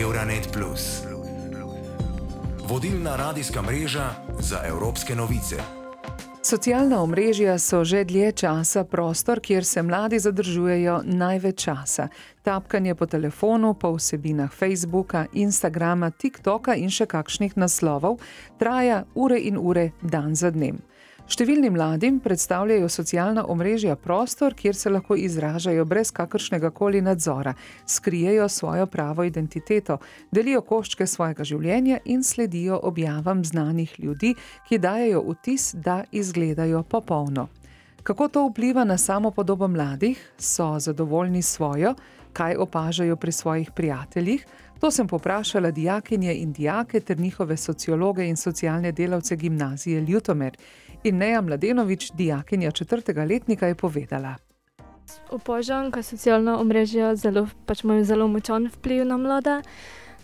Euronet. Vodilna radijska mreža za evropske novice. Socialna omrežja so že dlje časa prostor, kjer se mladi zadržujejo največ časa. Tapkanje po telefonu, po vsebinah Facebooka, Instagrama, TikToka in še kakšnih naslovov traja ure in ure, dan za dnem. Številnim mladim predstavljajo socialna omrežja prostor, kjer se lahko izražajo brez kakršnega koli nadzora, skrijejo svojo pravo identiteto, delijo koščke svojega življenja in sledijo objavam znanih ljudi, ki dajo vtis, da izgledajo popolno. Kako to vpliva na samo podobo mladih, so zadovoljni svojo, kaj opažajo pri svojih prijateljih? To sem poprašala dijakinje in dijake ter njihove sociologe in socialne delavce gimnazije Ljutomer. In Neja Mladenovič, dijakinja četrtega letnika, je povedala. Opožam, da socialna omrežja zelo, pač imajo zelo močan vpliv na mlade.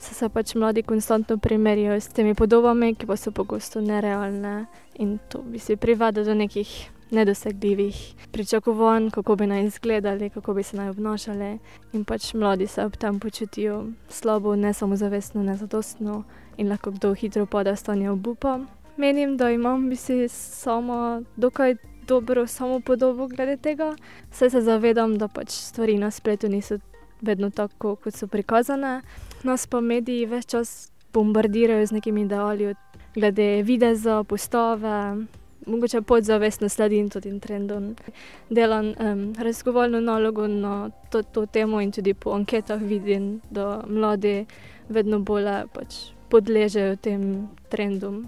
Se, se pač mladi konstantno primerjajo s temi podobami, ki pa so pogosto nerealne in to bi se privadilo do nekih nedosegljivih pričakovanj, kako bi naj izgledali, kako bi se naj obnašali. In pač mladi se ob tem počutijo slabo, ne samo zavestno, ne zadostno in lahko kdo hitro pade v stanje obupa. Menim, da imam bi si samo dokaj dobro samo podobo glede tega. Vse se zavedam, da pač stvari na spletu niso vedno tako, kot so prikazane. Nas pa mediji več čas bombardirajo z nekimi ideali, glede videza, postave, mogoče podzavestno sledim tudi trendom. Delam um, raziskovalno nalogo na to, to temo in tudi po anketah vidim, da mladi vedno bolj pač podležejo tem trendom.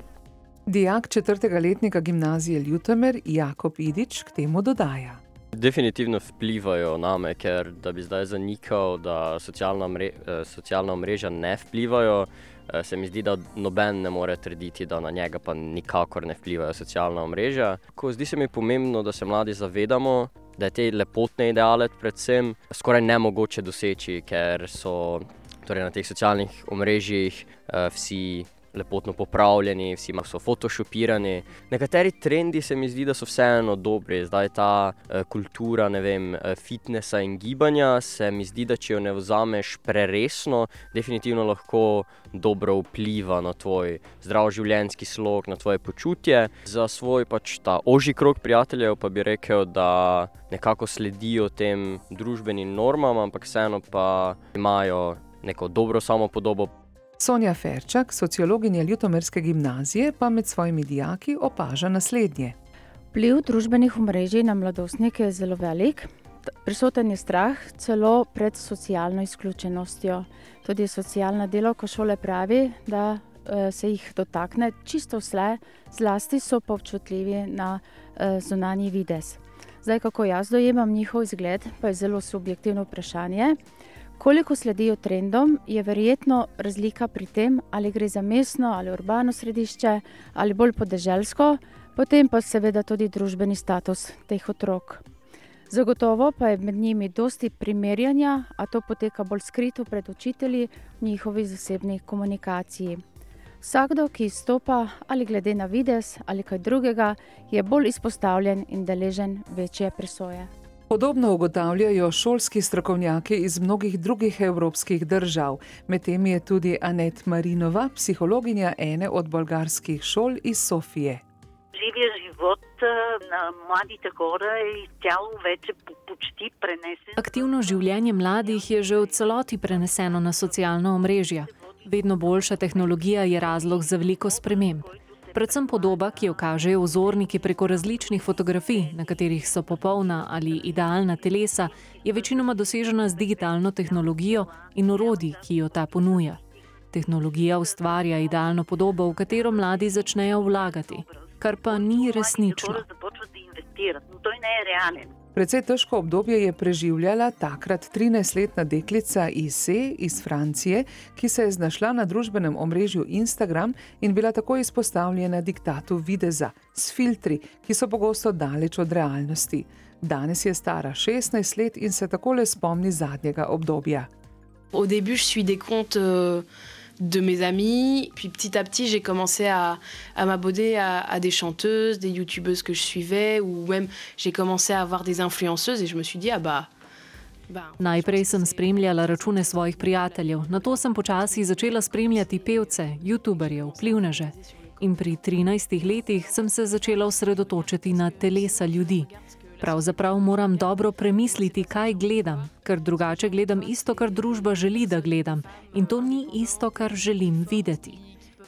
Dijak četrtega letnika gimnazije Ljutomer Jakob Idič k temu dodaja. Definitivno vplivajo na me, ker da bi zdaj zanikal, da socialna, mre, eh, socialna mreža ne vplivajo. Eh, se mi zdi, da noben ne more trditi, da na njega pa nikakor ne vplivajo socialna omrežja. Ko zdi se mi pomembno, da se mladi zavedamo, da je te lepotne ideale predvsem skoraj nemogoče doseči, ker so torej na teh socialnih omrežjih uh, vsi lepotno popravljeni, vsi so photoshopirani. Nekateri trendi se mi zdi, da so vseeno dobri. Zdaj ta uh, kultura vem, uh, fitnesa in gibanja se mi zdi, da če jo ne vzameš preresno, definitivno lahko dobro vpliva na tvoj zdrav življenjski slog, na tvoje počutje. Za svoj pač ta oži krok prijateljev pa bi rekel, da nekako sledijo tem družbenim normam, ampak vseeno pa imajo neko dobro samopodobo. Sonja Ferčak, sociologinja Ljutomerske gimnazije, pa med svojimi dijaki opaža naslednje. Pliv družbenih omrežij na mladostnike je zelo velik. Prisoten je strah celo pred socialno izključenostjo. Tudi socialna delovka šole pravi, da eh, se jih dotakne čisto vse, zlasti so pa občutljivi na eh, zunanji vides. Zdaj, kako jaz dojemam njihov izgled, pa je zelo subjektivno vprašanje. Koliko sledijo trendom, je verjetno razlika pri tem, ali gre za mestno ali urbano središče ali bolj podeželsko, potem pa seveda tudi družbeni status teh otrok. Zagotovo pa je med njimi dosti primerjanja, a to poteka bolj skrito pred učitelji v njihovi zasebni komunikaciji. Vsakdo, ki izstopa ali glede na vides ali kaj drugega, je bolj izpostavljen in deležen večje presoje. Podobno ugotavljajo šolski strokovnjaki iz mnogih drugih evropskih držav. Medtem je tudi Anet Marinova, psihologinja ene od bolgarskih šol iz Sofije. Živje život eh, na mladih gore je telo več počti preneseno. Aktivno življenje mladih je že v celoti preneseno na socialna omrežja. Vedno boljša tehnologija je razlog za veliko sprememb. Predvsem podoba, ki jo kažejo vzorniki preko različnih fotografij, na katerih so popolna ali idealna telesa, je večinoma dosežena z digitalno tehnologijo in orodji, ki jo ta ponuja. Tehnologija ustvarja idealno podobo, v katero mladi začnejo vlagati, kar pa ni resnično. To je nerealno. Predvsej težko obdobje je preživljala takrat 13-letna deklica Ise iz Francije, ki se je znašla na družbenem omrežju Instagram in bila tako izpostavljena diktatu videza s filtri, ki so pogosto daleč od realnosti. Danes je stara 16 let in se takole spomni zadnjega obdobja. Au début, je suis des comptes euh, de mes amis. Puis petit à petit, j'ai commencé à, à m'abonner à, à, des chanteuses, des youtubeuses que je suivais, ou même j'ai commencé à avoir des influenceuses et je me suis dit, ah bah, Najprej sem spremljala račune svojih prijateljev, nato sem počasi začela spremljati pevce, youtuberje, vplivneže. In pri 13 letih sem se začela osredotočiti na telesa ljudi. Pravzaprav moram dobro premisliti, kaj gledam, ker drugače gledam isto, kar družba želi, da gledam, in to ni isto, kar želim videti.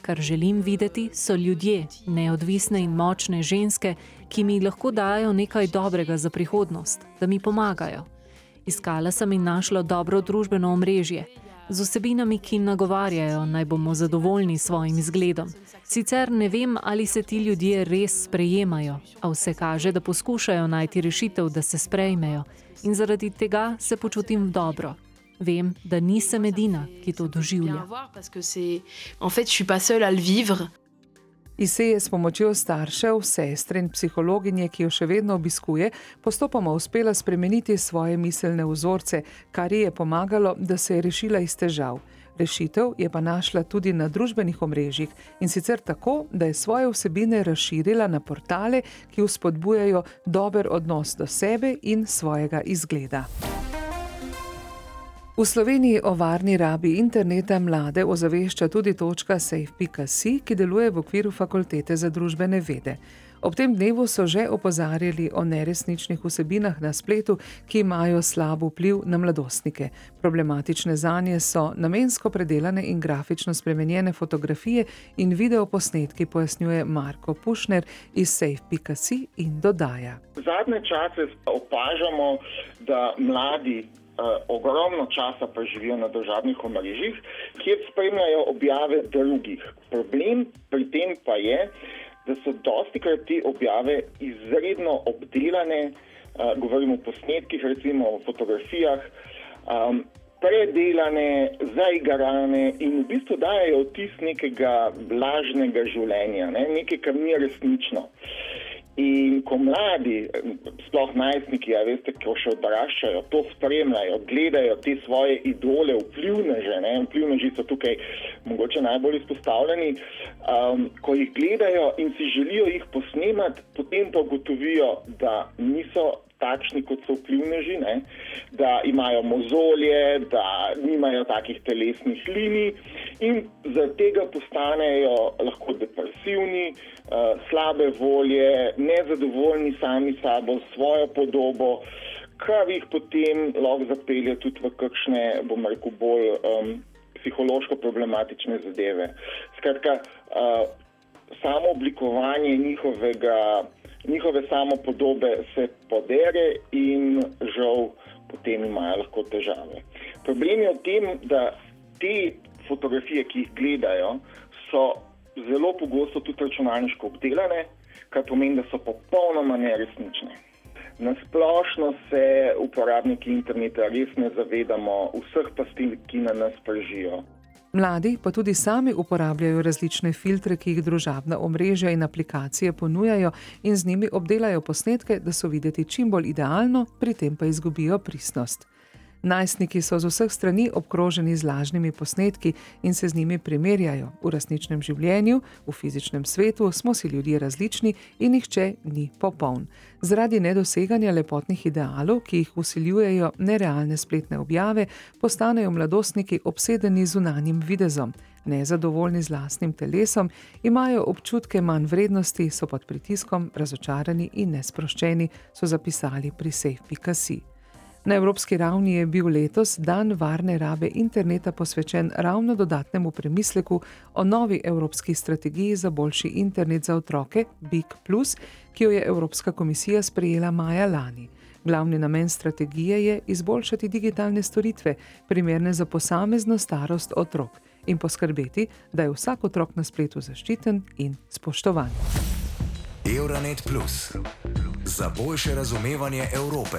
Kar želim videti, so ljudje, neodvisne in močne ženske, ki mi lahko dajo nekaj dobrega za prihodnost, da mi pomagajo. Iskala sem in našla dobro družbeno omrežje, z vsebinami, ki nagovarjajo, naj bomo zadovoljni s svojim izgledom. Sicer ne vem, ali se ti ljudje res sprejemajo, a vse kaže, da poskušajo najti rešitev, da se sprejmejo, in zaradi tega se počutim dobro. Vem, da nisem edina, ki to doživlja. Ise je s pomočjo staršev, sestre in psihologinje, ki jo še vedno obiskuje, postopoma uspela spremeniti svoje miselne vzorce, kar ji je pomagalo, da se je rešila iz težav. Rešitev je pa našla tudi na družbenih omrežjih in sicer tako, da je svoje vsebine razširila na portale, ki vzpodbujajo dober odnos do sebe in svojega izgleda. V Sloveniji o varni rabi interneta mlade ozavešča tudi točka safe.si, ki deluje v okviru Fakultete za družbene vede. Ob tem dnevu so že opozarjali o neresničnih vsebinah na spletu, ki imajo slab vpliv na mladostnike. Problematične zanje so namensko predelane in grafično spremenjene fotografije in videoposnetki, pojasnjuje Marko Pušner iz safe.si in dodaja. Zadnje čase opažamo, da mladi ogromno časa pa živijo na državnih omrežjih, kjer spremljajo objave drugih. Problem pri tem pa je, da so dosti krat te objave izredno obdelane, uh, govorimo o posnetkih, recimo o fotografijah, um, predelane, zaigrane in v bistvu dajo vtis nekega lažnega življenja, ne? nekaj, kar ni resnično. In ko mladi, sploh najstniki, ja, veste, ko še odraščajo, to spremljajo, gledajo te svoje idole, vplivneže, ne, vplivneži so tukaj mogoče najbolj izpostavljeni, um, ko jih gledajo in si želijo jih posnemati, potem pa ugotovijo, da niso takšni, kot so vplivneži, ne? da imajo mozolje, da nimajo takih telesnih linij in zaradi tega postanejo lahko depresivni, uh, slabe volje, nezadovoljni sami sabo, svojo podobo, kar jih potem lahko zapelje tudi v kakšne, bom rekel, bolj um, psihološko problematične zadeve. Skratka, uh, samo oblikovanje njihovega njihove samopodobe se podere in žal potem imajo lahko težave. Problem je v tem, da te fotografije, ki jih gledajo, so zelo pogosto tudi računalniško obdelane, kar pomeni, da so popolnoma neresnične. Na splošno se uporabniki interneta res ne zavedamo vseh pasti, ki na nas pržijo. Mladi pa tudi sami uporabljajo različne filtre, ki jih družabna omrežja in aplikacije ponujajo, in z njimi obdelajo posnetke, da so videti čim bolj idealno, pri tem pa izgubijo pristnost. Najstniki so z vseh strani obkroženi z lažnimi posnetki in se z njimi primerjajo. V resničnem življenju, v fizičnem svetu smo si ljudje različni in nihče ni popoln. Zaradi nedoseganja lepotnih idealov, ki jih usiljujejo nerealne spletne objave, postanejo mladostniki obsedeni z unanjim videzom. Nezadovoljni z lastnim telesom, imajo občutke manj vrednosti, so pod pritiskom, razočarani in nesproščeni, so zapisali pri Sejf.si. Na evropski ravni je bil letos dan varne rabe interneta posvečen ravno dodatnemu premisleku o novi evropski strategiji za boljši internet za otroke, Big Plus, ki jo je Evropska komisija sprejela maja lani. Glavni namen strategije je izboljšati digitalne storitve, primerne za posamezno starost otrok, in poskrbeti, da je vsak otrok na spletu zaščiten in spoštovan. Euronet Plus za boljše razumevanje Evrope.